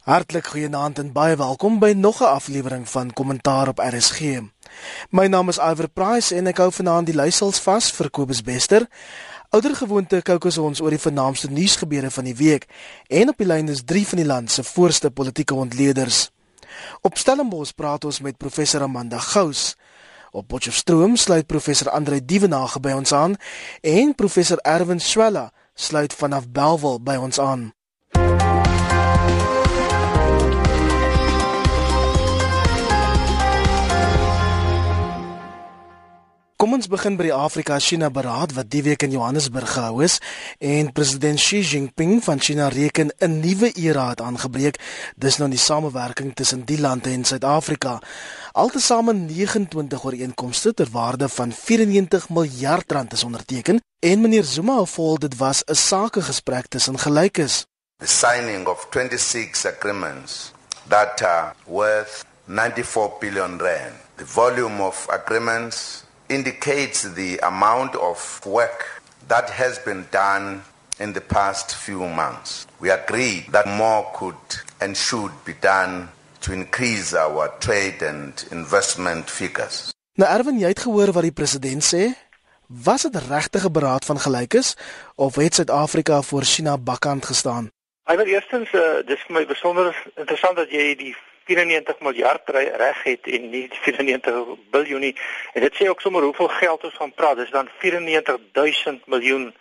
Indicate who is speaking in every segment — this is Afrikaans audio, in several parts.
Speaker 1: Hartlik goeienaand en baie welkom by nog 'n aflewering van Kommentaar op RSG. My naam is Iver Price en ek hou vanaand die leiersels vas vir Kobus Bester. Ouer gewoonte kookus ons oor die vernaamste nuusgebeure van die week en op die lyn is drie van die land se voorste politieke ontleeders. Op Stellenbosch praat ons met professor Amanda Gous. Op Potchefstroom sluit professor Andre Dievenage by ons aan en professor Erwin Swela sluit vanaf Belwel by ons aan. Kom ons begin by die Afrika-China beraad wat die week in Johannesburg gehou is en president Xi Jinping van China reken 'n nuwe era het aangebreek dis nou die samewerking tussen die lande en Suid-Afrika. Altesaame 29 ooreenkomste ter waarde van 94 miljard rand is onderteken en meneer Zuma voel dit was 'n sakegesprek tussen gelykes.
Speaker 2: The signing of 26 agreements that are worth 94 billion rand. The volume of agreements indicates the amount of work that has been done in the past few months. We agree that more could and should be done to increase our trade and investment figures.
Speaker 1: Nou Erwin, jy het gehoor wat die president sê? Was dit regtig 'n beraad van gelykes of het Suid-Afrika voor China bakkant gestaan?
Speaker 3: Hy wil eerstens uh, dis vir my besonder interessant dat jy die 94 miljard reg het en nie 94 biljoen nie. En dit sê ook sommer hoeveel geld ons van praat. Dis dan 94000 miljoen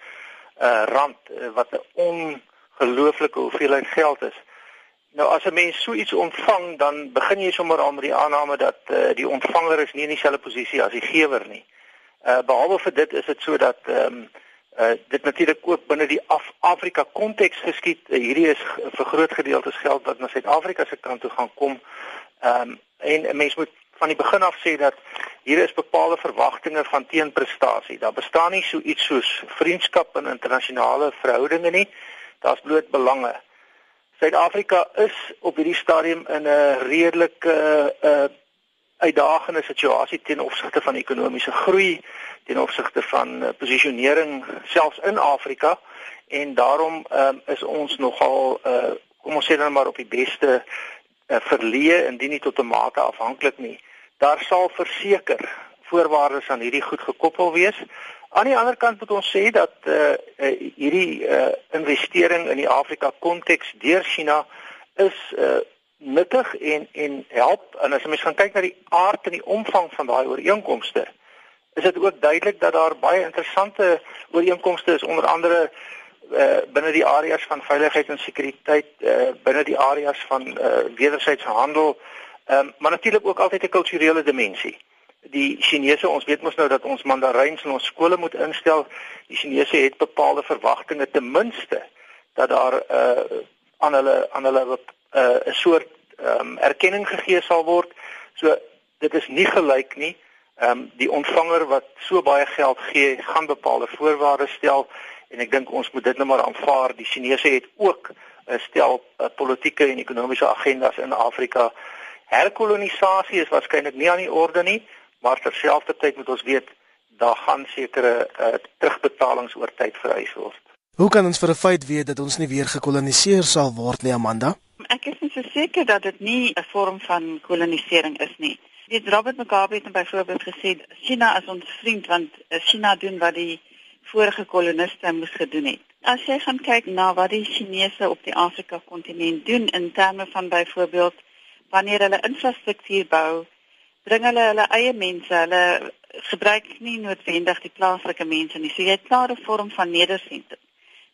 Speaker 3: uh rand uh, wat 'n ongelooflike hoeveelheid geld is. Nou as 'n mens so iets ontvang, dan begin jy sommer al met die aanname dat uh, die ontvanger is nie in dieselfde posisie as die gewer nie. Uh behalwe vir dit is dit so dat ehm um, uh dit natuurlik ook binne die Af Afrika konteks geskied. Uh, hierdie is vir groot gedeeltes geld wat na Suid-Afrika se kant toe gaan kom. Ehm um, en 'n mens moet van die begin af sê dat hier is bepaalde verwagtinge van teenprestasie. Daar bestaan nie so iets soos vriendskap in internasionale verhoudinge nie. Daar's bloot belange. Suid-Afrika is op hierdie stadium in 'n redelike uh, uh uitdagende situasie ten opsigte van ekonomiese groei, ten opsigte van uh, posisionering selfs in Afrika en daarom um, is ons nogal uh, kom ons sê dan maar op die beste uh, verleë indien nie tot 'n mate afhanklik nie. Daar sal verseker voorwaardes aan hierdie goed gekoppel wees. Aan die ander kant moet ons sê dat uh, uh, hierdie uh, investering in die Afrika konteks deur China is uh, nuttig en en help en as mens gaan kyk na die aard en die omvang van daai ooreenkomste is dit ook duidelik dat daar baie interessante ooreenkomste is onder andere uh, binne die areas van veiligheid en sekuriteit uh, binne die areas van uh, wederwysige handel um, maar natuurlik ook altyd 'n kulturele dimensie die Chinese ons weet mos nou dat ons mandaryns in ons skole moet instel die Chinese het bepaalde verwagtinge ten minste dat daar uh, aan hulle aan hulle uh, 'n soort um, erkenning gegee sal word. So dit is nie gelyk nie. Ehm um, die ontvanger wat so baie geld gee, gaan bepaalde voorwaardes stel en ek dink ons moet dit nou maar aanvaar. Die Chinese het ook 'n stel uh, politieke en ekonomiese agendas in Afrika. Herkolonisasie is waarskynlik nie aan die orde nie, maar terselfdertyd moet ons weet daar gaan sekere uh, terugbetalings oor tyd vereis word.
Speaker 1: Hoe kan ons vir 'n feit weet dat ons nie weer gekoloniseer sal word nie, Amanda?
Speaker 4: Ek is nie so seker dat dit nie 'n vorm van kolonisering is nie. Dit Robert Mugabe het byvoorbeeld gesê China is ons vriend want China doen wat die vorige koloniste moes gedoen het. As jy gaan kyk na wat die Chinese op die Afrika kontinent doen in terme van byvoorbeeld wanneer hulle infrastruktuur bou, bring hulle hulle eie mense, hulle gebruik nie noodwendig die plaaslike mense nie. So jy het klare vorm van nedersetting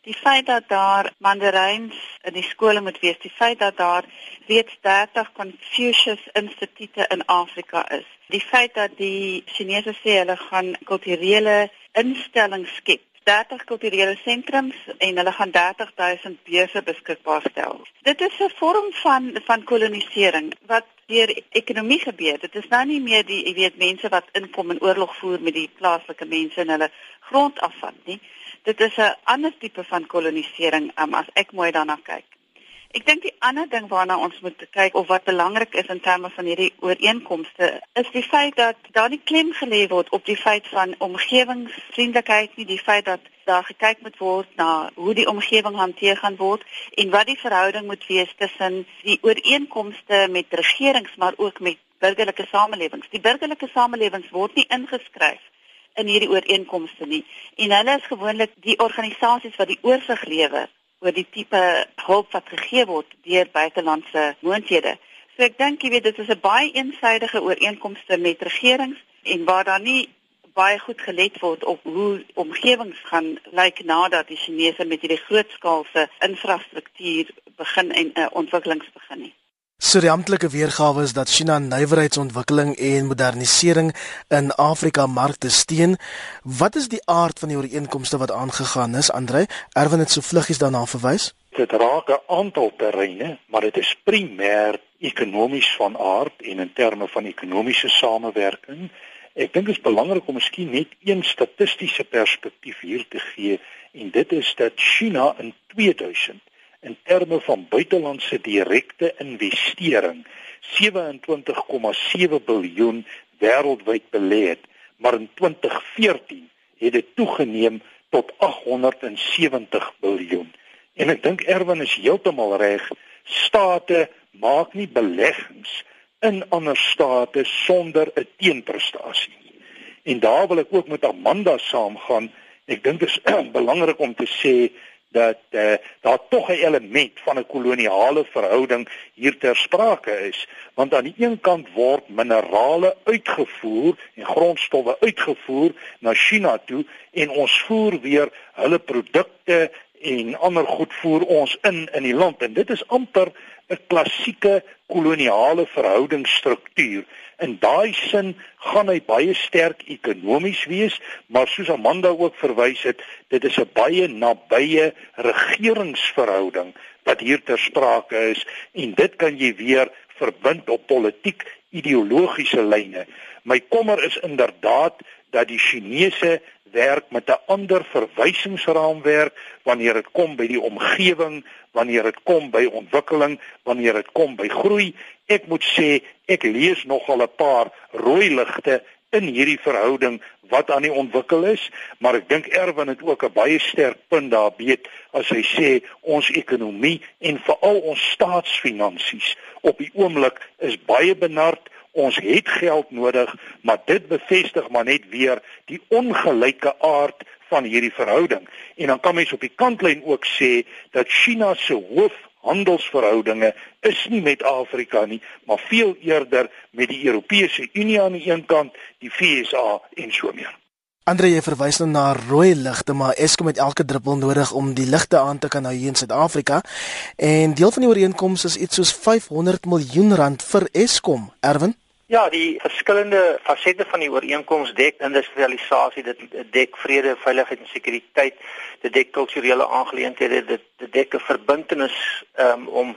Speaker 4: die feit dat daar mandaryns in die skole moet wees, die feit dat daar reeds 30 Confucius Institute in Afrika is, die feit dat die Chinese sê hulle gaan kulturele instellings skep 30 kulturele sentrums en hulle gaan 30000 beurse beskikbaar stel. Dit is 'n vorm van van kolonisering wat deur ekonomie gebeur. Dit is nou nie meer die jy weet mense wat inkom en oorlog voer met die plaaslike mense en hulle grond afvat nie dit is 'n ander tipe van kolonisering um, as ek mooi daarna kyk. Ek dink die ander ding waarna ons moet kyk of wat belangrik is in terme van hierdie ooreenkomste is die feit dat daar nie klem gelê word op die feit van omgewingsvriendelikheid nie, die feit dat daar gekyk moet word na hoe die omgewing hanteer gaan word en wat die verhouding moet wees tussen die ooreenkomste met regerings maar ook met burgerlike samelewings. Die burgerlike samelewings word nie ingeskryf in hierdie ooreenkomste nie. En hulle is gewoonlik die organisasies wat die oorsig lewer oor die tipe hulp wat gegee word deur buitelandse moonthede. So ek dink jy weet dit is 'n baie eensidedige ooreenkomste met regerings en waar daar nie baie goed gelet word op hoe omgewings gaan lyk nadat die Chinese met hierdie grootskaalse infrastruktuur begin en uh, ontwikkelings begin nie.
Speaker 1: So die amptelike weergawe is dat China nywerheidsontwikkeling en modernisering in Afrika markte steun. Wat is die aard van die ooreenkomste wat aangegaan is, Andre? Erwin het so vluggies daarna verwys.
Speaker 5: Dit raak 'n aantal terreine, maar dit is primêr ekonomies van aard en in terme van ekonomiese samewerking. Ek dink dit is belangrik om miskien net een statistiese perspektief hier te gee en dit is dat China in 2000 in terme van buitelandse direkte investering 27,7 biljoen wêreldwyd belê het, maar in 2014 het dit toegeneem tot 870 biljoen. En ek dink Erwin is heeltemal reg, state maak nie beleggings in ander state sonder 'n teenprestasie nie. En daar wil ek ook met Amanda saamgaan. Ek dink dit is belangrik om te sê dat uh, daar tog 'n element van 'n koloniale verhouding hier ter sprake is want aan die een kant word minerale uitgevoer en grondstowwe uitgevoer na China toe en ons voer weer hulle produkte en ander goed voer ons in in die land. En dit is amper 'n klassieke koloniale verhoudingsstruktuur In daai sin gaan hy baie sterk ekonomies wees, maar soos Amanda ook verwys het, dit is 'n baie nabye regeringsverhouding wat hier ter sprake is en dit kan jy weer verbind op politiek ideologiese lyne. My kommer is inderdaad dat die Chinese werk met 'n ander verwysingsraamwerk wanneer dit kom by die omgewing, wanneer dit kom by ontwikkeling, wanneer dit kom by groei Ek moet sê ek lees nogal 'n paar rooi ligte in hierdie verhouding wat aan die ontwikkel is, maar ek dink Erwin het ook 'n baie sterk punt daar weet as hy sê ons ekonomie en veral ons staatsfinansies op die oomblik is baie benard. Ons het geld nodig, maar dit bevestig maar net weer die ongelyke aard van hierdie verhouding. En dan kan mens op die kantlyn ook sê dat China se hoof handelsverhoudinge is nie met Afrika nie, maar veel eerder met die Europese Unie aan die een kant, die FSA en so meer.
Speaker 1: Andre jy verwys nou na rooi ligte, maar Eskom het elke druppel nodig om die ligte aan te kan hou hier in Suid-Afrika. En deel van die ooreenkoms is iets soos 500 miljoen rand vir Eskom, Erwin.
Speaker 3: Ja, die verskillende fasette van die ooreenkoms dek industrialisasie, dit dek vrede, veiligheid en sekuriteit, dit dek kulturele aangeleenthede, dit, dit dek 'n verbintenis um, om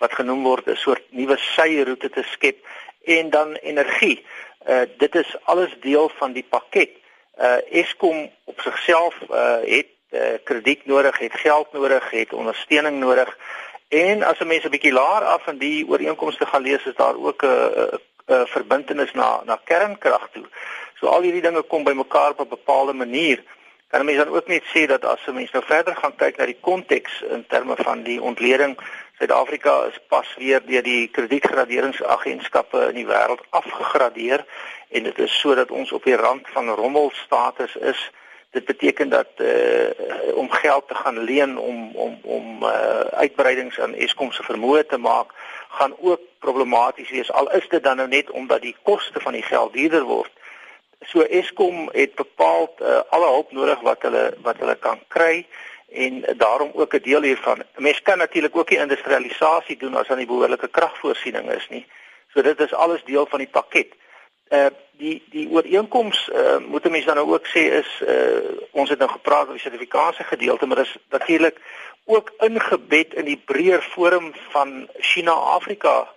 Speaker 3: wat genoem word 'n soort nuwe syroete te skep en dan energie. Uh dit is alles deel van die pakket. Uh Eskom op sigself uh het uh, krediet nodig, het geld nodig, het ondersteuning nodig. En as 'n mens 'n bietjie laer af van die ooreenkomste gaan lees, is daar ook 'n uh, verbintenis na na kernkrag toe. So al hierdie dinge kom bymekaar op 'n bepaalde manier. Kan mense dan ook net sê dat as 'n mens nou verder gaan kyk na die konteks in terme van die ontleding Suid-Afrika is pas weer deur die kredietgraderingsagentskappe in die wêreld afgegradeer en dit is sodat ons op die rand van rommelstatus is. Dit beteken dat uh om geld te gaan leen om om om uh uitbreidings aan Eskom se vermoë te maak gaan ook problematies wees al is dit dan nou net omdat die koste van die geld duurder word. So Eskom het bepaal uh, alle hulp nodig wat hulle wat hulle kan kry en daarom ook 'n deel hiervan. Mens kan natuurlik ook die industrialisasie doen as aan die behoorlike kragvoorsiening is nie. So dit is alles deel van die pakket. Uh die die ooreenkoms uh moet mense dan nou ook sê is uh ons het nou gepraat oor die sertifikasie gedeelte maar dis natuurlik ook ingebed in die breër forum van China-Afrika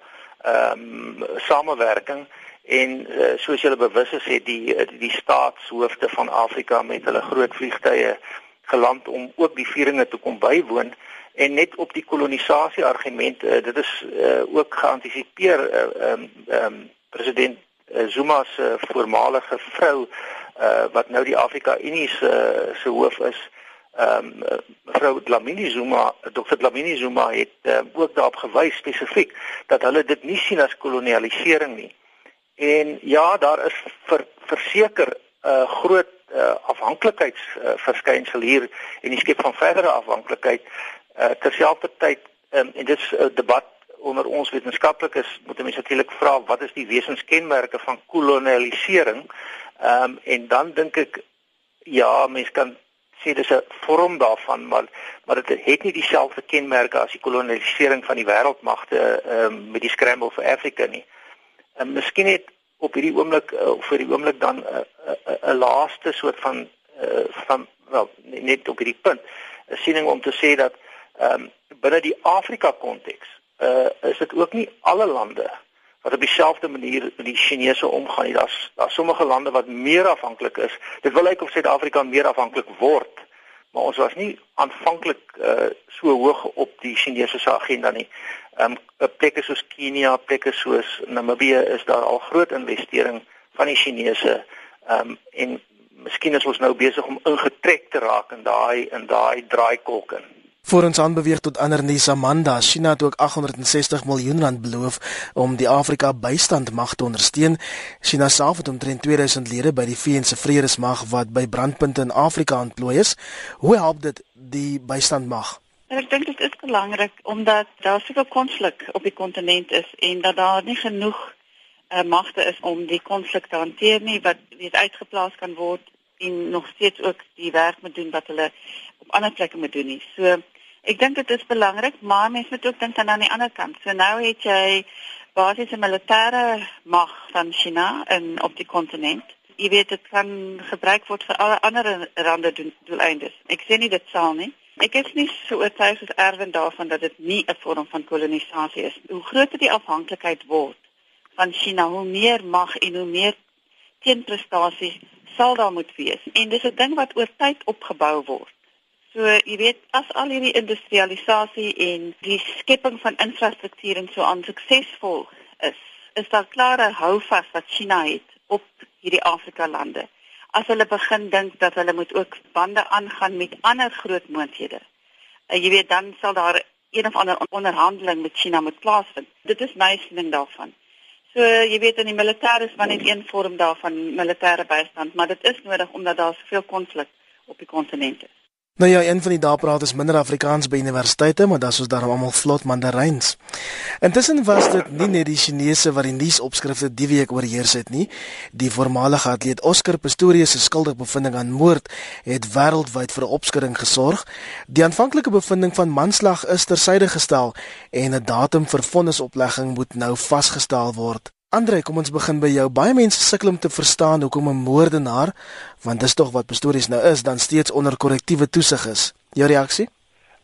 Speaker 3: ehm um, samewerking en uh, soos julle bewus is het die die staatshoofde van Afrika met hulle groot vliegtye geland om ook die vieringe te kom bywoon. En net op die kolonisasie argument uh, dit is uh, ook geantisipeer ehm uh, ehm um, um, president Zuma se voormalige vrou uh, wat nou die Afrika Unie se uh, se hoof is ehm um, mevrou Dlamini Zuma Dr Dlamini Zuma het uh, ook daarop gewys spesifiek dat hulle dit nie sien as kolonialisering nie. En ja daar is ver, verseker 'n uh, groot uh, afhanklikheidsverskynsel uh, hier en die skep van verdere afhanklikheid. Uh, terselfdertyd um, en dit is 'n debat onder ons wetenskaplikes moet mense natuurlik vra wat is die wesenskenmerke van kolonialisering? Um, en dan dink ek ja mense kan sê dis 'n vorm daarvan maar maar dit het nie dieselfde kenmerke as die kolonialisering van die wêreldmagte um, met die scramble for Africa nie. En miskien het op hierdie oomblik uh, vir die oomblik dan 'n uh, 'n uh, uh, uh, laaste soort van uh, van wel net op hierdie punt 'n siening om te sê dat ehm um, binne die Afrika konteks uh is dit ook nie alle lande wat op dieselfde manier met die Chinese omgaan nie. Daar's daar sommige lande wat meer afhanklik is. Dit wil lyk of Suid-Afrika meer afhanklik word maar ons was nie aanvanklik uh, so hoog op die Chinese se agenda nie. Ehm um, plekke soos Kenia, plekke soos Namibië is daar al groot investering van die Chinese ehm um, en miskien is ons nou besig om ingetrek te raak in daai in daai draaikolk in.
Speaker 1: Voor ons aanbeweeg tot ander nuus Amanda, China het ook 860 miljoen rand beloof om die Afrika bystandmag te ondersteun. China self het omtrent 2000 lede by die VN se vredesmag wat by brandpunte in Afrika ontplooi is. Hoe help dit die bystandmag?
Speaker 4: Ek dink dit is belangrik omdat daar soveel konflik op die kontinent is en dat daar nie genoeg uh, magte is om die konflik te hanteer nie wat weet uitgeplaas kan word en nog steeds ook die werk moet doen wat hulle op ander plekke moet doen nie. So Ek dink dit is belangrik, maar mense moet ook dink aan die ander kant. So nou het jy basiese militêre mag van China in op die kontinent. Jy weet dit kan gebruik word vir alle ander rande doeleindes. Ek sê nie dit sal nie. Ek is nie so oortuig as Erwin daarvan dat dit nie 'n vorm van kolonisasie is. Hoe groter die afhanklikheid word van China, hoe meer mag en hoe meer teenprestasie sal daar moet wees. En dis 'n ding wat oor tyd opgebou word. So jy weet as al hierdie industrialisasie en die skepping van infrastruktuur en so aan suksesvol is, is daar klare houvas wat China het op hierdie Afrika lande. As hulle begin dink dat hulle moet ook bande aangaan met ander groot moondhede. Uh, jy weet dan sal daar een of ander onderhandeling met China moet plaasvind. Dit is my siening daarvan. So jy weet in die militêre is maar net een vorm daarvan militêre bystand, maar dit is nodig omdat daar soveel konflik op die kontinent is.
Speaker 1: Nou ja, een van die dae praat is minder Afrikaans by universiteite, maar dan is daar almal vlot Mandaryns. Intussen was dit nie net die Chinese wat die nuusopskrifte die week oorheers het nie. Die voormalige atleet Oscar Pistorius se skuldige bevinding aan moord het wêreldwyd vir 'n opskudding gesorg. Die aanvanklike bevinding van manslag is tersyde gestel en 'n datum vir vonnisoplegging moet nou vasgestel word. Andre, kom ons begin by jou. Baie mense sukkel om te verstaan hoekom 'n moordenaar, want dis tog wat pastories nou is, dan steeds onder korrektiewe toesig is. Jou reaksie?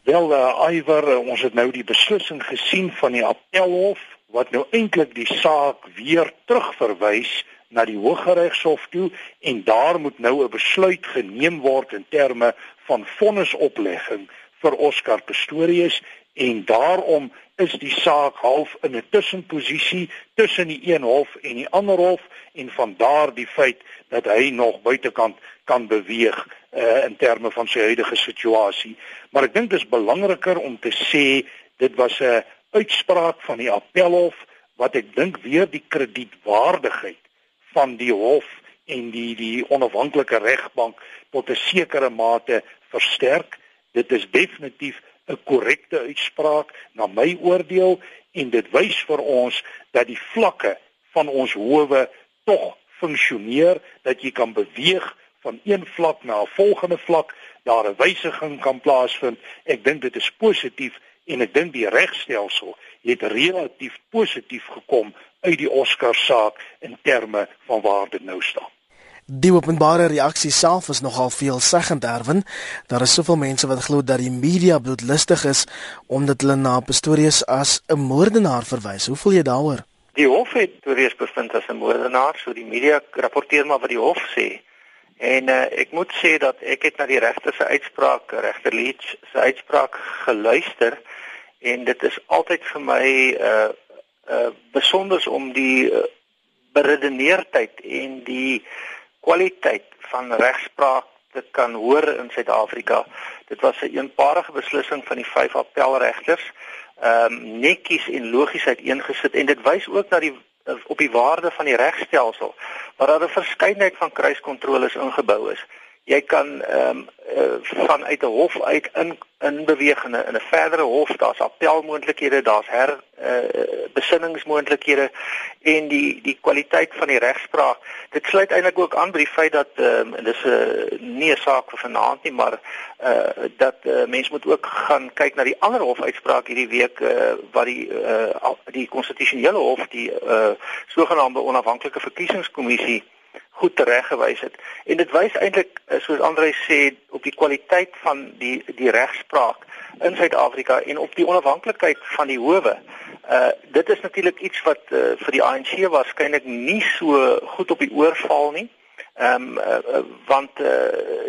Speaker 5: Wel, uh, Iwer, uh, ons het nou die beslissing gesien van die Appelhof wat nou eintlik die saak weer terugverwys na die Hooggeregshof toe en daar moet nou 'n besluit geneem word in terme van vonnisoplegging vir Oscar Pistorius en daarom is die saak half in 'n tussenposisie tussen die een hof en die ander hof en van daar die feit dat hy nog buitekant kan beweeg uh, in terme van sy huidige situasie. Maar ek dink dit is belangriker om te sê dit was 'n uitspraak van die appelhof wat ek dink weer die kredietwaardigheid van die hof en die die onafhanklike regbank tot 'n sekere mate versterk. Dit is definitief 'n korrekte uitspraak na my oordeel en dit wys vir ons dat die vlakke van ons howe tog funksioneer dat jy kan beweeg van een vlak na 'n volgende vlak daar 'n wysiging kan plaasvind. Ek dink dit is positief en ek dink die regstelsel het relatief positief gekom uit die Oscar saak in terme van waar dit nou staan
Speaker 1: Die openbare reaksie self is nogal veelzeggend erwen. Daar is soveel mense wat glo dat die media bloedlustig is omdat hulle na Pistorius as 'n moordenaar verwys. Hoe voel jy daaroor?
Speaker 3: Die hof het Pistorius bevind as 'n moordenaar, so die media rapporteer maar wat die hof sê. En uh, ek moet sê dat ek het na die regter se uitspraak, regter Leach se uitspraak geluister en dit is altyd vir my 'n uh, uh, besonder om die uh, beredeneerdheid en die kwaliteit van regspraak te kan hoor in Suid-Afrika. Dit was 'n een eenparige beslissing van die vyf appelregters, ehm um, netjies en logies uiteengesit en dit wys ook na die op die waarde van die regstelsel waar daar 'n verskeidenheid van kruiskontroles ingebou is jy kan ehm um, uh, vanuit 'n hof uit in in beweeg in 'n in 'n verdere hof daar's appelmoontlikhede daar's her uh, besinningsmoontlikhede en die die kwaliteit van die regspraak dit sluit eintlik ook aan by die feit dat ehm um, dis 'n uh, nie 'n saak vir vanaand nie maar uh, dat uh, mense moet ook gaan kyk na die ander hofuitspraak hierdie week uh, wat die uh, die konstitusionele hof die uh, sogenaamde onafhanklike verkiesingskommissie goed tereggewys het. En dit wys eintlik eh, soos Andre sê op die kwaliteit van die die regspraak in Suid-Afrika en op die onafhanklikheid van die howe. Uh dit is natuurlik iets wat uh, vir die ANC waarskynlik nie so goed op die oor val nie. Ehm um, uh, want uh,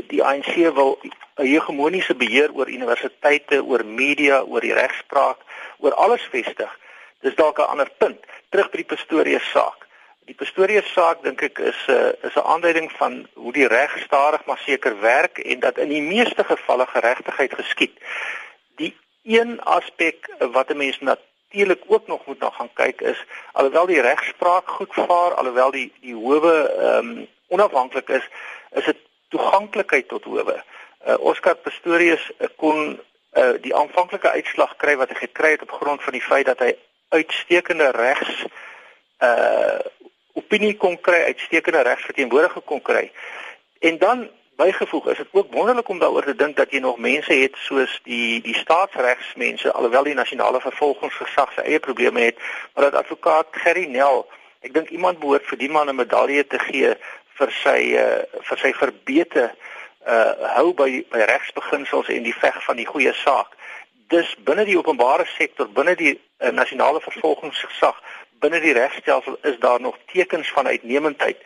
Speaker 3: die ANC wil 'n hegemoniese beheer oor universiteite, oor media, oor die regspraak, oor alles vestig. Dis dalk 'n ander punt. Terug by die Pistorius saak. Die Pistorius saak dink ek is 'n uh, is 'n aanduiding van hoe die reg stadig maar seker werk en dat in die meeste gevalle geregtigheid geskied. Die een aspek wat 'n mens natuurlik ook nog moet na gaan kyk is alhoewel die regspraak goed vaar, alhoewel die die howe ehm um, onafhanklik is, is dit toeganklikheid tot howe. Uh, Oscar Pistorius kon uh, die aanvanklike uitslag kry wat hy gekry het op grond van die feit dat hy uitstekende regs uh opinie kon kry, uitstekende regsverteenwoordiger kon kry. En dan bygevoeg is dit ook wonderlik om daaroor te dink dat jy nog mense het soos die die staatsregsmense alhoewel die nasionale vervolgingsgesag se eie probleme het, maar dat advokaat Gerry Nel, ek dink iemand behoort vir die man 'n medalje te gee vir sy uh, vir sy verbete uh hou by by regsbeginsels en die veg van die goeie saak. Dis binne die openbare sektor, binne die uh, nasionale vervolgingsgesag binne die regstelsel is daar nog tekens van uitnemendheid.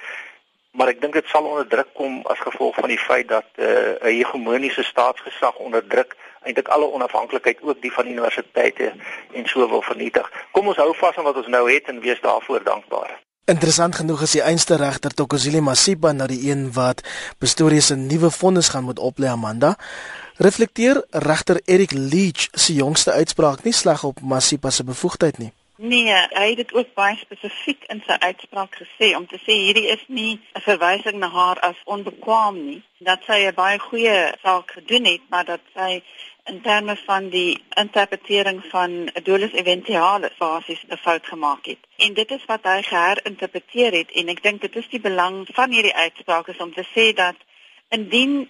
Speaker 3: Maar ek dink dit sal onder druk kom as gevolg van die feit dat eh, 'n uh, hegemoniese staatsgesag onderdruk eintlik alle onafhanklikheid ook die van universiteite en so wil vernietig. Kom ons hou vas aan wat ons nou het en wees daarvoor dankbaar.
Speaker 1: Interessant genoeg is die einste regter Tokozile Masipa nou die een wat Pistorius se nuwe vonnis gaan moet oplê Amanda. Reflekteer regter Eric Leach se jongste uitspraak nie sleg op Masipa se bevoegdheid nie.
Speaker 4: Nee, hy het dit ook baie spesifiek in sy uitspraak gesê om te sê hierdie is nie 'n verwysing na haar as onbekwaam nie, dat sy 'n baie goeie saak gedoen het, maar dat sy in terme van die interpretering van 'n dolus eventualis basies 'n fout gemaak het. En dit is wat hy geherinterpreteer het en ek dink dit is die belang van hierdie uitspraak is om te sê dat indien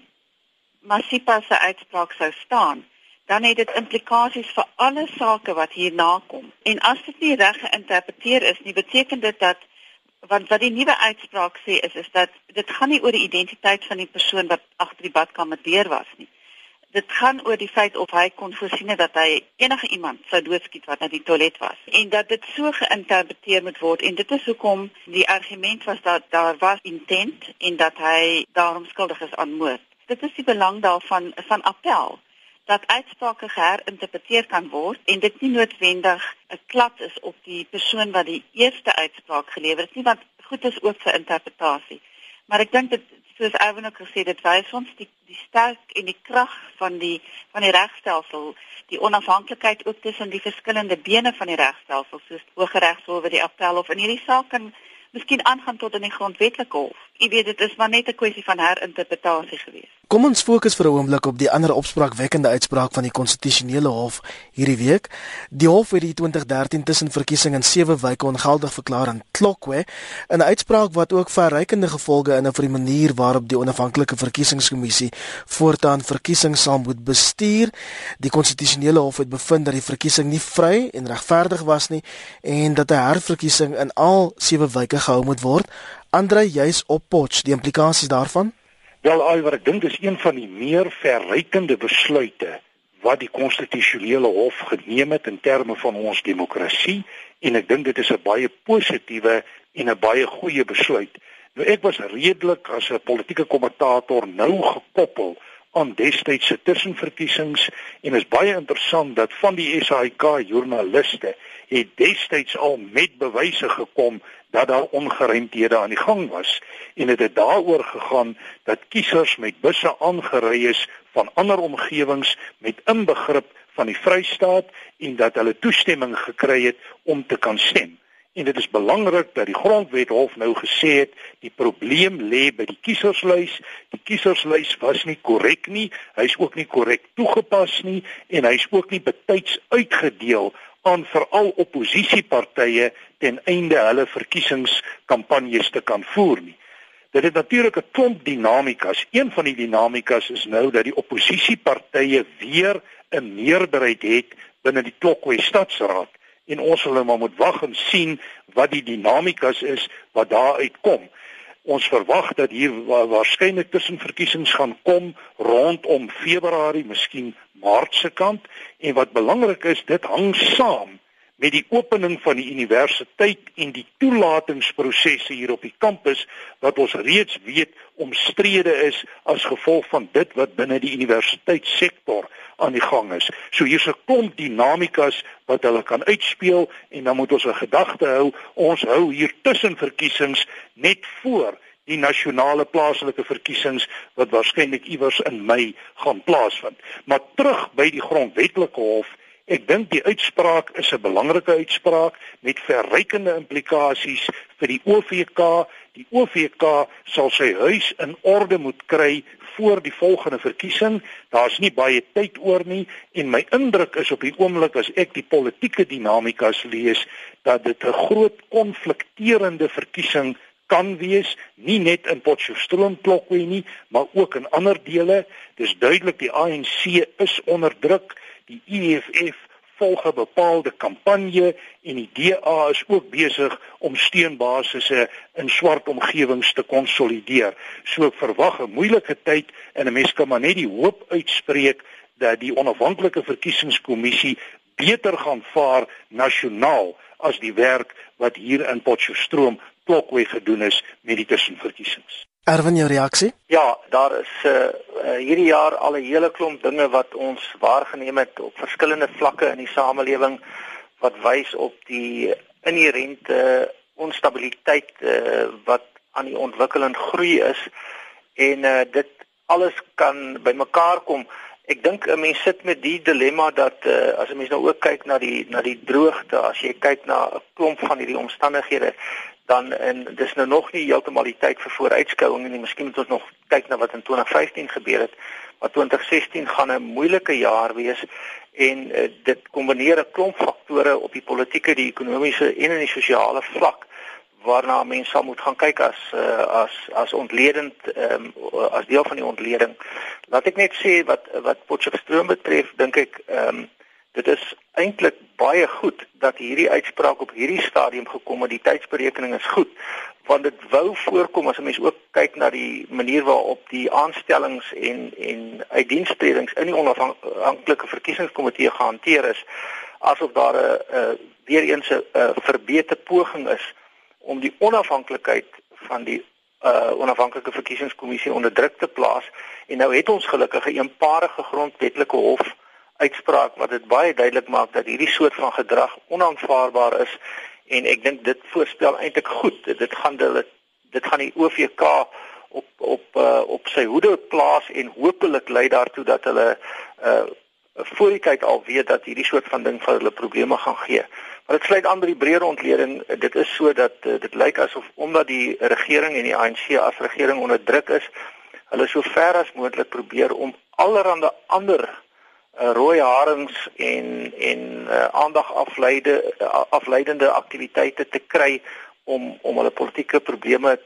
Speaker 4: Masipa se uitspraak sou staan, dan het dit implikasies vir alle sake wat hierna kom. En as dit nie reg geïnterpreteer is nie, beteken dit dat want wat die nuwe uitspraak sê is is dat dit gaan nie oor die identiteit van die persoon wat agter die badkamer deur was nie. Dit gaan oor die feit of hy kon voorsien dat hy enige iemand sou doodskiet wat na die toilet was en dat dit so geïnterpreteer moet word en dit is hoekom die argument was dat daar was intent en dat hy daarom skuldig is aan moord. Dit is die belang daarvan van appel dat uitsprake geherinterpreteer kan word en dit nie noodwendig 'n klad is op die persoon wat die eerste uitspraak gelewer het nie want goed is ook vir interpretasie. Maar ek dink dit soos Erwin ook gesê het, dit wys ons die die sterk en die krag van die van die regstelsel, die onafhanklikheid ook tussen die verskillende bene van die regstelsel soos Hooggeregshof, die appel of in hierdie saak kan miskien aangaan tot in die grondwetlike hof. Jy weet dit is maar net 'n kwessie van herinterpretasie gewees.
Speaker 1: Kom ons fokus vir 'n oomblik op die ander opspraakwekkende uitspraak van die konstitusionele hof hierdie week. Die hof het die 2013 tussenverkiesing in sewe wyke ongeldig verklaar in Tlokwe, 'n uitspraak wat ook verrykende gevolge inhou vir die manier waarop die onafhanklike verkiesingskommissie voortaan verkiesings sal moet bestuur. Die konstitusionele hof het bevind dat die verkiesing nie vry en regverdig was nie en dat 'n herverkiesing in al sewe wyke gehou moet word. Andre, jy's op Potch, die implikasies daarvan?
Speaker 5: Wel al wat ek dink is een van die meer verrykende besluite wat die konstitusionele hof geneem het in terme van ons demokrasie en ek dink dit is 'n baie positiewe en 'n baie goeie besluit. Nou ek was redelik as 'n politieke kommentator nou gekoppel aan destydse tussenverkiesings en is baie interessant dat van die SAIK joernaliste het destyds al met bewyse gekom dat daar ongeruimthede aan die gang was en dit het, het daaroor gegaan dat kiesers met busse aangery is van ander omgewings met inbegrip van die Vrystaat en dat hulle toestemming gekry het om te kan stem. En dit is belangrik dat die grondwethof nou gesê het die probleem lê by die kieserslys. Die kieserslys was nie korrek nie. Hy's ook nie korrek toegepas nie en hy's ook nie betyds uitgedeel aan veral oppositiepartye ten einde hulle verkiesingskampanjes te kan voer nie. Dit het natuurlik 'n klomp dinamikas. Een van die dinamikas is nou dat die oppositiepartye weer 'n meerderheid het binne die Klokwe Stadsraad en ons sal nou maar moet wag en sien wat die dinamikas is wat daar uitkom. Ons verwag dat hier waarskynlik tussenverkiesings gaan kom rondom Februarie, miskien Maart se kant. En wat belangrik is, dit hang saam met die opening van die universiteit en die toelatingsprosesse hier op die kampus wat ons reeds weet omstrede is as gevolg van dit wat binne die universiteitssektor aan die gang is. So hier's 'n klomp dinamikas wat hulle kan uitspeel en dan moet ons 'n gedagte hou, ons hou hier tussen verkiesings net voor die nasionale plaaslike verkiesings wat waarskynlik iewers in Mei gaan plaasvind. Maar terug by die grondwetlike hof, ek dink die uitspraak is 'n belangrike uitspraak met verrykende implikasies vir die OVK. Die OVK sal sy huis in orde moet kry voor die volgende verkiesing. Daar's nie baie tyd oor nie en my indruk is op die oomblik as ek die politieke dinamikas lees dat dit 'n groot konflikterende verkiesing kan wees nie net in Potchefstroom Klokwe nie, maar ook in ander dele. Dis duidelik die ANC is onder druk. Die EFF volg 'n bepaalde kampanje en die DA is ook besig om steunbasisse in swart omgewings te konsolideer. So ek verwag 'n moeilike tyd en 'n mens kan maar net die hoop uitspreek dat die onafhanklike verkiesingskommissie beter gaan vaar nasionaal as die werk wat hier in Potchefstroom klokwe gedoen is met die tussenverkiesings.
Speaker 1: Erwin jou reaksie?
Speaker 3: Ja, daar is uh, uh hierdie jaar al 'n hele klomp dinge wat ons waargeneem het op verskillende vlakke in die samelewing wat wys op die inherente onstabiliteit uh, wat aan die ontwikkeling groei is en uh dit alles kan bymekaar kom. Ek dink 'n mens sit met die dilemma dat uh, as 'n mens nou ook kyk na die na die droogte, as jy kyk na 'n klomp van hierdie omstandighede, dan en dis nou nog nie heeltemal die tyd vir vooruitskouing nie. Miskien moet ons nog kyk na wat in 2015 gebeur het. Maar 2016 gaan 'n moeilike jaar wees en uh, dit kombineer 'n klomp faktore op die politieke, die ekonomiese en in die sosiale vlak waarna mense sal moet gaan kyk as uh, as as ontledend um, as deel van die ontleding. Laat ek net sê wat wat Potchefstroom betref, dink ek ehm um, Dit is eintlik baie goed dat hierdie uitspraak op hierdie stadium gekom het. Die tydsberekening is goed want dit wou voorkom as 'n mens ook kyk na die manier waarop die aanstellings en en uitdienstredings in die onafhanklike verkiesingskomitee gehanteer is asof daar 'n weer eens 'n verbeter poging is om die onafhanklikheid van die uh onafhanklike verkiesingskommissie onder druk te plaas en nou het ons gelukkig 'n eenparige grondwetlike hof uitspraak wat dit baie duidelik maak dat hierdie soort van gedrag onaanvaarbaar is en ek dink dit voorspel eintlik goed. Dit gaan hulle dit gaan die OVK op op uh, op sy hoede plaas en hopelik lei daartoe dat hulle uh voor die tyd al weet dat hierdie soort van ding vir hulle probleme gaan gee. Maar dit sluit aan by die breër ontleding. Dit is so dat uh, dit lyk asof omdat die regering en die ANC as regering onder druk is, hulle so ver as moontlik probeer om allerlei ander uh, rooi harings en en uh, aandag afleide uh, afleidende aktiwiteite te kry om om hulle politieke probleme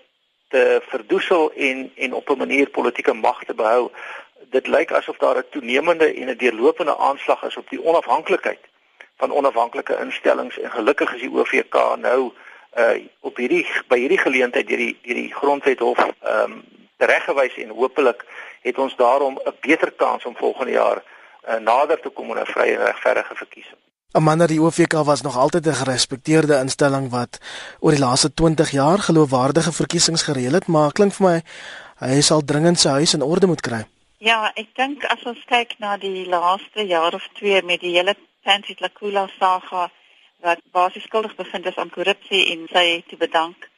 Speaker 3: te verdoesel en en op 'n manier politieke mag te behou. Dit lyk asof daar 'n toenemende en 'n deurlopende aanslag is op die onafhanklikheid van onafhanklike instellings en gelukkig is die OVK nou uh op hierdie by hierdie geleentheid deur die deur die grondwethof ehm um, tereggewys en hopelik het ons daarom 'n beter kans om volgende jaar uh, nader te kom aan 'n vrye en regverdige verkiesing.
Speaker 1: Amanda die OVK was nog altyd 'n gerespekteerde instelling wat oor die laaste 20 jaar geloofwaardige verkiesings gereël het, maar klink vir my hy sal dringend sy huis in orde moet kry.
Speaker 4: Ja, ek dink as ons kyk na die laaste jaar of twee met die hele Pansit Lakula saga wat basies skuldig bevind is aan korrupsie en sy te bedank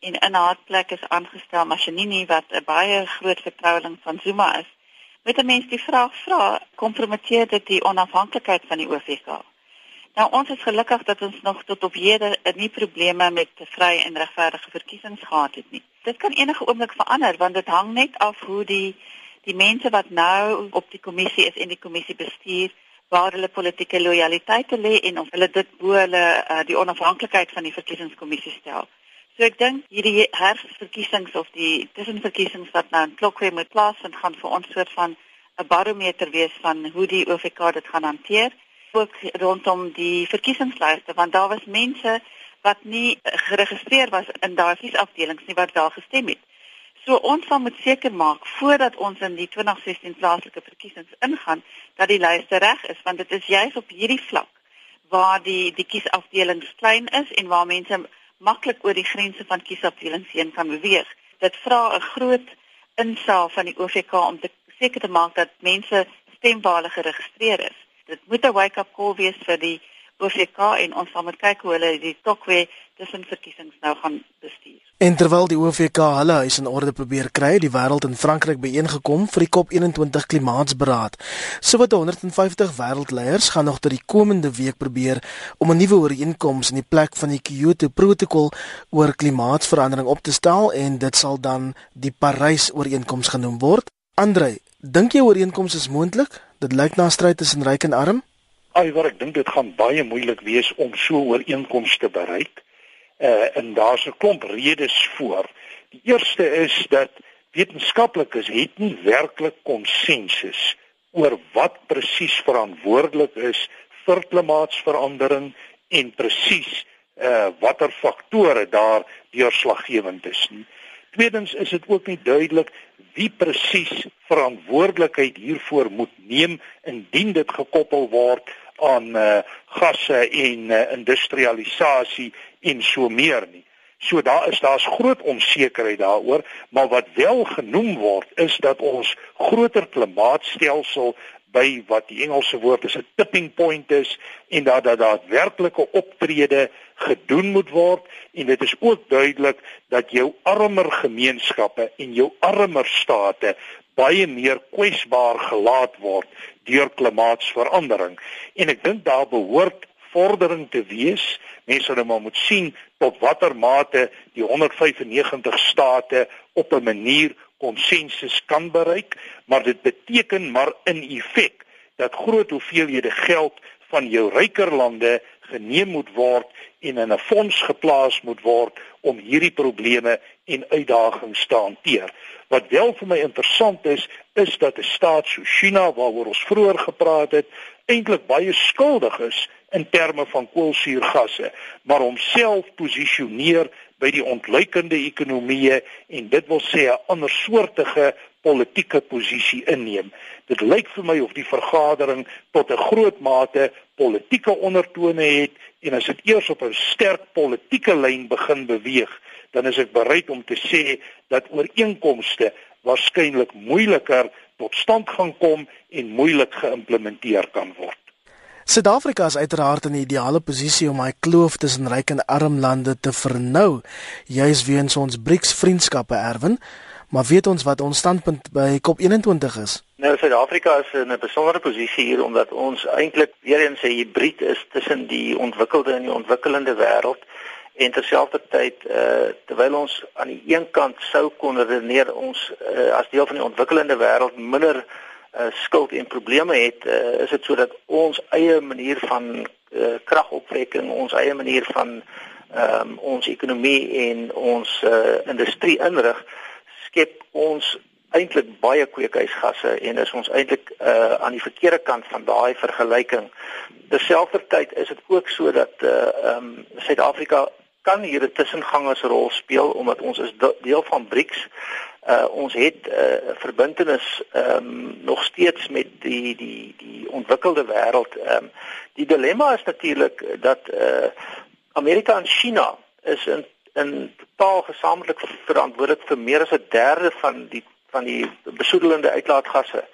Speaker 4: en in haar plek is aangestel Mashinini wat 'n baie groot vertroueling van Zuma is. Met 'n mens die vraag vra, kompromiteer dit die onafhanklikheid van die OVK? Nou ons is gelukkig dat ons nog tot op hede nie probleme met vrye en regverdige verkiesings gehad het nie. Dit kan enige oomblik verander want dit hang net af hoe die die mense wat nou op die kommissie is en die kommissie bestuur waar hulle politieke lojaliteite lê en of hulle dit bo hulle uh, die onafhanklikheid van die verkiesingskommissie stel. So ek dink hierdie herfsverkiesings of die tussenverkiesings wat nou in Klokwe moet plaasvind gaan vir ons soort van 'n barometer wees van hoe die OVK dit gaan hanteer ook rondom die verkiesingslyste want daar was mense wat nie geregistreer was in daai kiesafdelings nie wat daar gestem het. So ons sal moet seker maak voordat ons in die 2016 plaaslike verkiesings ingaan dat die lyste reg is want dit is juis op hierdie vlak waar die die kiesafdelings klein is en waar mense maklik oor die grense van kiesafdelings heen kan beweeg. Dit vra 'n groot insaag van die OVK om te seker te maak dat mense stem waar hulle geregistreer is dit moet 'n wake-up call wees vir die OVK en ons gaan moet kyk hoe hulle die tokwe tussen verkiesings nou gaan bestuur.
Speaker 1: En terwyl die OVK hulle huis in orde probeer kry, die wêreld in Frankryk byeengekom vir die COP21 klimaatsberaad. Sowat 150 wêreldleiers gaan nog tot die komende week probeer om 'n nuwe ooreenkoms in die plek van die Kyoto-protokol oor klimaatsverandering op te stel en dit sal dan die Parys-ooreenkoms genoem word. Andre, dink jy ooreenkoms is moontlik? Dit lyk na 'n stryd tussen ryk en arm.
Speaker 5: Alhoewel ek dink dit gaan baie moeilik wees om so 'n ooreenkoms te bereik. Uh en daar's 'n klomp redes voor. Die eerste is dat wetenskaplikes het nie werklik konsensus oor wat presies verantwoordelik is vir klimaatsverandering en presies uh watter faktore daar deurslaggewend is nie. Tweedens is dit ook nie duidelik wie presies verantwoordelikheid hiervoor moet neem indien dit gekoppel word aan uh, gasse en uh, industrialisasie en so meer nie. So daar is daar's groot onsekerheid daaroor, maar wat wel genoem word is dat ons groter klimaatstelsel by wat die Engelse woord is 'n tipping point is en dat dat daadwerklike optrede gedoen moet word en dit is ook duidelik dat jou armer gemeenskappe en jou armer state baie meer kwesbaar gelaat word deur klimaatsverandering. En ek dink daar behoort vordering te wees. Mense sou maar moet sien tot watter mate die 195 state op 'n manier konsensus kan bereik, maar dit beteken maar in effek dat groot hoeveelhede geld van jou ryker lande geneem moet word en in 'n fonds geplaas moet word om hierdie probleme en uitdagings te hanteer. Wat wel vir my interessant is, is dat 'n staat so China waaroor ons vroeër gepraat het, eintlik baie skuldig is in terme van koolsuurgasse, maar homself posisioneer by die ontluikende ekonomieë en dit wil sê 'n ander soortige politieke posisie inneem. Dit lyk vir my of die vergadering tot 'n groot mate politieke ondertone het en as dit eers op 'n sterk politieke lyn begin beweeg, dan is ek bereid om te sê dat ooreenkomste waarskynlik moeiliker tot stand gaan kom en moeilik geïmplementeer kan word.
Speaker 1: Suid-Afrika is uiteraard in 'n ideale posisie om hy kloof tussen ryk en arm lande te vernou, juis weens ons BRICS-vriendskappe erwen. Maar weet ons wat ons standpunt by COP21 is?
Speaker 3: Nou Suid-Afrika is in 'n besondere posisie hier omdat ons eintlik weer eens 'n hibrid is tussen die ontwikkelde en die ontwikkelende wêreld en terselfdertyd uh, terwyl ons aan die een kant sou kon redeneer ons uh, as deel van die ontwikkelende wêreld minder uh, skuld en probleme het, uh, is dit sodat ons eie manier van uh, kragopwekking, ons eie manier van um, ons ekonomie en ons uh, industrie inrig skep ons eintlik baie kweekhuisgasse en is ons eintlik uh, aan die verkeerde kant van daai vergelyking. Terselfdertyd is dit ook so dat uh um, Suid-Afrika kan hier 'n tussengangersrol speel omdat ons is deel van BRICS. Uh ons het 'n uh, verbintenis ehm um, nog steeds met die die die ontwikkelde wêreld. Ehm um, die dilemma is natuurlik dat uh Amerika en China is in in totaal gesamentlik verantwoordelik vir meer as 'n derde van die van die besoedelende uitlaatgasse.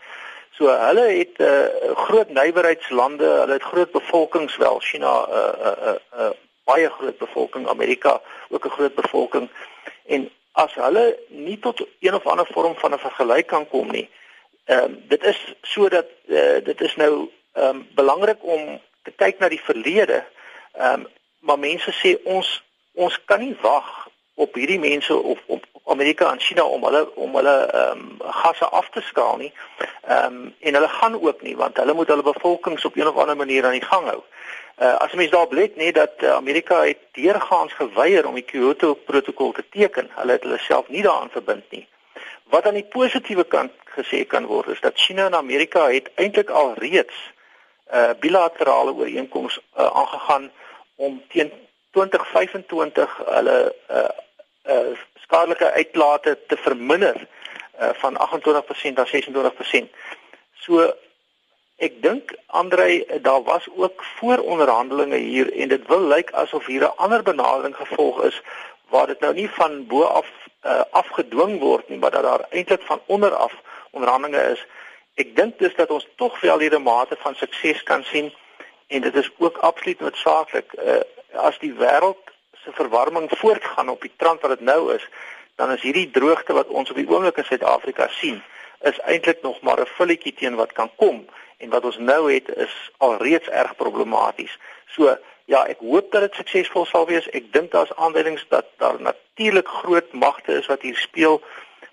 Speaker 3: So hulle het 'n uh, groot nywerheidslande, hulle het groot bevolkings wel China 'n uh, 'n uh, uh, uh, baie groot bevolking, Amerika ook 'n groot bevolking en as hulle nie tot een of ander vorm van 'n vergelyk kan kom nie. Ehm um, dit is sodat uh, dit is nou ehm um, belangrik om te kyk na die verlede. Ehm um, maar mense sê ons ons kan nie wag op hierdie mense of op Amerika en China om hulle om hulle ehm um, gasse af te skaal nie. Ehm um, en hulle gaan ook nie want hulle moet hulle bevolkings op een of ander manier aan die gang hou. Uh, as mens daarop let net dat uh, Amerika het deurgaans geweier om die Kyoto protokol te teken. Hulle het hulle self nie daaraan verbind nie. Wat aan die positiewe kant gesê kan word is dat China en Amerika het eintlik al reeds 'n uh, bilaterale ooreenkoms uh, aangegaan om teen 2025 hulle uh, uh, skadelike uitlate te verminder uh, van 28% na 26%. So ek dink Andrei daar was ook vooronderhandelinge hier en dit wil lyk asof hier 'n ander benadering gevolg is waar dit nou nie van bo af uh, afgedwing word nie maar dat daar eintlik van onder af onderhandelinge is. Ek dink dus dat ons tog wel hier 'n mate van sukses kan sien en dit is ook absoluut noodsaaklik. Uh, as die wêreld se verwarming voortgaan op die trant wat dit nou is, dan is hierdie droogte wat ons op die oomblik in Suid-Afrika sien, is eintlik nog maar 'n vulletjie teen wat kan kom en wat ons nou het is alreeds erg problematies. So ja, ek hoop dat dit suksesvol sal wees. Ek dink daar's aanduidings dat daar natuurlik groot magte is wat hier speel,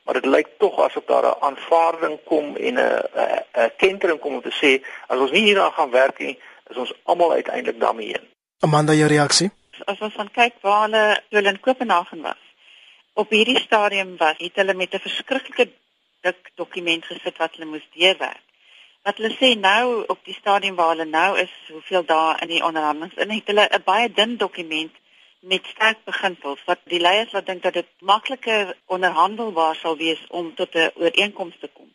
Speaker 3: maar dit lyk tog asof daar 'n aanvaarding kom en 'n 'n kentering kom om te sê as ons nie hieraan gaan werk nie, is ons almal uiteindelik daarmee heen.
Speaker 1: Amanda, jou reaksie?
Speaker 4: As ons van kyk waar hulle toe in Kopenhagen was. Op hierdie stadium was het hulle met 'n verskriklike dik dokument gesit wat hulle moes deurwerk. Wat hulle sê nou op die stadium waar hulle nou is, hoeveel dae in die onderhandelinge, en het hulle 'n baie dun dokument met sterk beginsels wat die leiers wat dink dat dit makliker onderhandelbaar sal wees om tot 'n ooreenkoms te kom.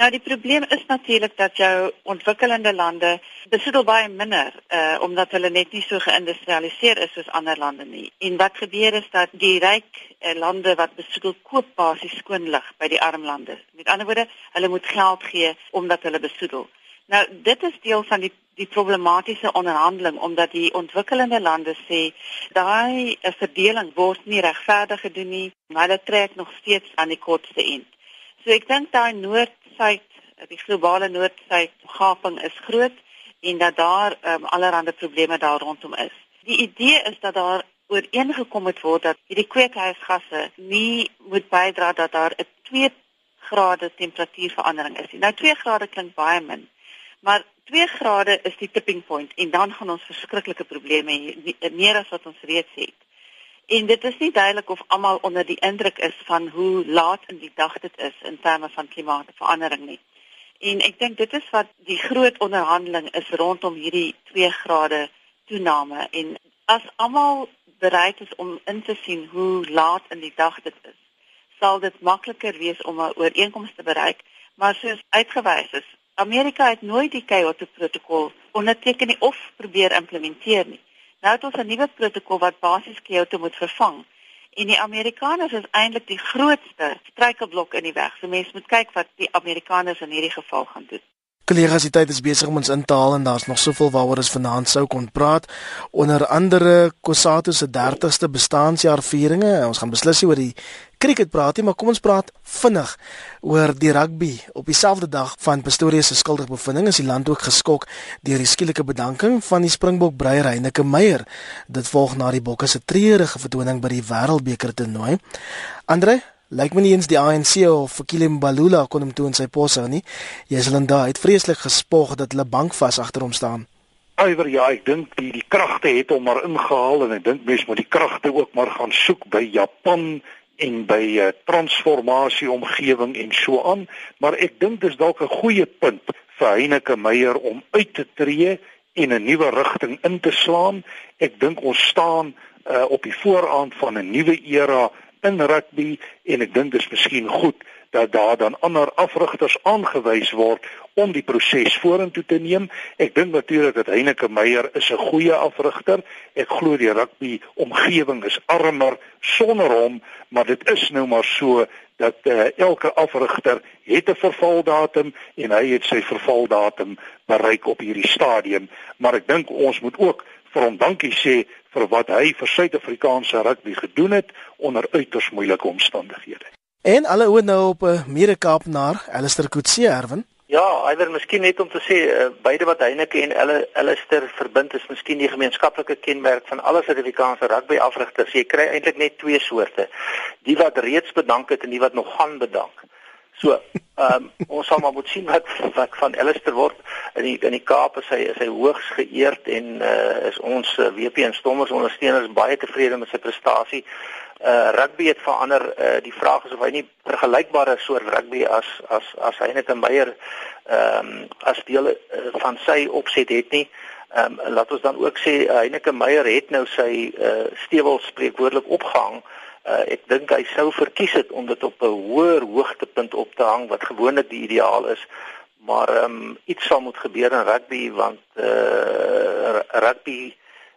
Speaker 4: Nou die probleem is natuurlik dat jou ontwikkelende lande besoedel baie minder uh omdat hulle net nie so geïndustrialiseer is soos ander lande nie. En wat gebeur is dat die ryk uh, lande wat besoedel koop basies skoon lug by die arm lande. Met ander woorde, hulle moet geld gee omdat hulle besoedel. Nou dit is deel van die die problematiese onderhandeling omdat die ontwikkelende lande sê daai uh, verdeling word nie regverdig gedoen nie. Hulle trek nog steeds aan die kortste eind. So ek dink daai noord noordsuid, die globale noordsuid gaping is groot en dat daar um, allerlei probleme daar rondom is. Die idee is dat daar ooreengekom het word dat hierdie kweekhuisgasse nie moet bydra dat daar 'n 2 grade temperatuurverandering is nie. Nou 2 grade klink baie min, maar 2 grade is die tipping point en dan gaan ons verskriklike probleme hê, meer as wat ons reeds het. En dit is nie duidelik of almal onder die indruk is van hoe laat in die dag dit is in terme van klimaatsverandering nie. En ek dink dit is wat die groot onderhandeling is rondom hierdie 2 grade toename en as almal bereid is om in te sien hoe laat in die dag dit is, sal dit makliker wees om 'n ooreenkoms te bereik, maar soos uitgewys is, Amerika het nooit die Kyoto protokol onderteken nie of probeer implementeer nie. Nou het ons 'n nuwe protokol wat basies Kyoto moet vervang. En die Amerikaners is eintlik die grootste struikelblok in die weg. So mense moet kyk wat die Amerikaners in hierdie geval gaan doen.
Speaker 1: Kollegas, die tyd is besig om ons in te haal en daar's nog soveel waaroor ons vanaand sou kon praat. Onder andere Kosato se 30ste bestaanjaarvieringe. Ons gaan beslis oor die cricket praat, nie, maar kom ons praat vinnig oor die rugby. Op dieselfde dag van Pretoria se skuldige bevinding is die land ook geskok deur die skielike bedanking van die Springbok breier Heinike Meyer. Dit volg na die Bokke se treurige vertoning by die Wêreldbeker toernooi. Andre, Lyk my nie eens die ANC of Fikile Mbalula kon hom toe in sy pos hou nie. Jeslinda het vreeslik gespog dat hulle bankvas agter hom staan.
Speaker 5: Eiwer ja, ek dink die die kragte het hom maar ingehaal en ek dink mens moet die kragte ook maar gaan soek by Japan en by uh, eh, transformasie omgewing en so aan, maar ek dink dis dalk 'n goeie punt vir Heinike Meyer om uit te tree en 'n nuwe rigting in te slaan. Ek dink ons staan uh, op die vooraand van 'n nuwe era in rugby en ek dink dis miskien goed dat daar dan ander afrigters aangewys word om die proses vorentoe te neem. Ek dink natuurlik dat Heineke Meyer is 'n goeie afrigter. Ek glo die rugby omgewing is armer sonder hom, maar dit is nou maar so dat uh, elke afrigter het 'n vervaldatum en hy het sy vervaldatum bereik op hierdie stadium, maar ek dink ons moet ook vir hom dankie sê vir wat hy vir Suid-Afrikaanse rugby gedoen het onder uiters moeilike omstandighede.
Speaker 1: En alle oë nou op 'n uh, Mede-Kaap naar Alistair Kutse Erwin.
Speaker 3: Ja, eider miskien net om te sê uh, beide wat Heineke en Alistair verbind is miskien die gemeenskaplike kenmerk van alle Suid-Afrikaanse rugby afrigters. Jy kry eintlik net twee soorte. Die wat reeds bedank het en die wat nog gaan bedank. So, ehm um, ons sal maar moet sien wat wat van Alistair word in die in die Kaap is hy is hy hoogs geëerd en uh, is ons uh, WP en Stommers ondersteuners baie tevrede met sy prestasie uh rugby het verander. Uh die vraag is of hy nie vergelykbare soort rugby as as as Heineke Meyer ehm um, as deel uh, van sy opset het nie. Ehm um, laat ons dan ook sê uh, Heineke Meyer het nou sy uh stewel spreekwoordelik opgehang. Uh ek dink hy sou verkies het om dit op 'n hoër hoogtepunt op te hang wat gewoonlik die ideaal is. Maar ehm um, iets sal moet gebeur in rugby want uh rugby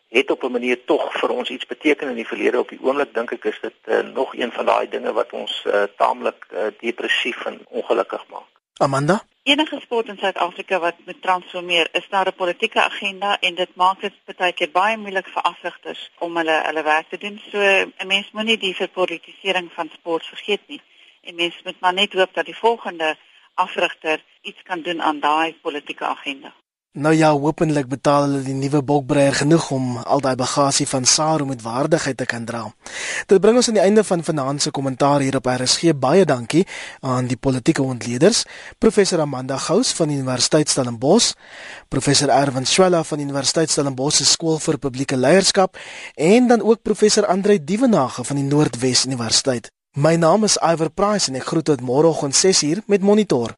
Speaker 3: het op 'n manier tog vir ons iets beteken in die verlede op die oomblik dink ek is dit uh, nog een van daai dinge wat ons uh, taamlik uh, depressief en ongelukkig maak.
Speaker 1: Amanda
Speaker 4: Enige sport in Suid-Afrika wat moet transformeer, is daar 'n politieke agenda en dit maak dit baie keer baie moeilik vir afrigters om hulle hulle werk te doen. So 'n mens moenie die verpolitisering van sport vergeet nie. En mens moet maar net hoop dat die volgende afrigter iets kan doen aan daai politieke agenda.
Speaker 1: Nou ja, hopelik betaal hulle die nuwe bokbreier genoeg om al daai bagasie van Saru met waardigheid te kan dra. Dit bring ons aan die einde van vanaand se kommentaar hier op RSG. Baie dankie aan die politieke ontleeders, professor Amanda Gous van die Universiteit Stellenbosch, professor Erwin Swela van die Universiteit Stellenbosch se skool vir publieke leierskap en dan ook professor Andre Dievenage van die Noordwes Universiteit. My naam is Iver Price en ek groet tot môreoggend 6uur met Monitor.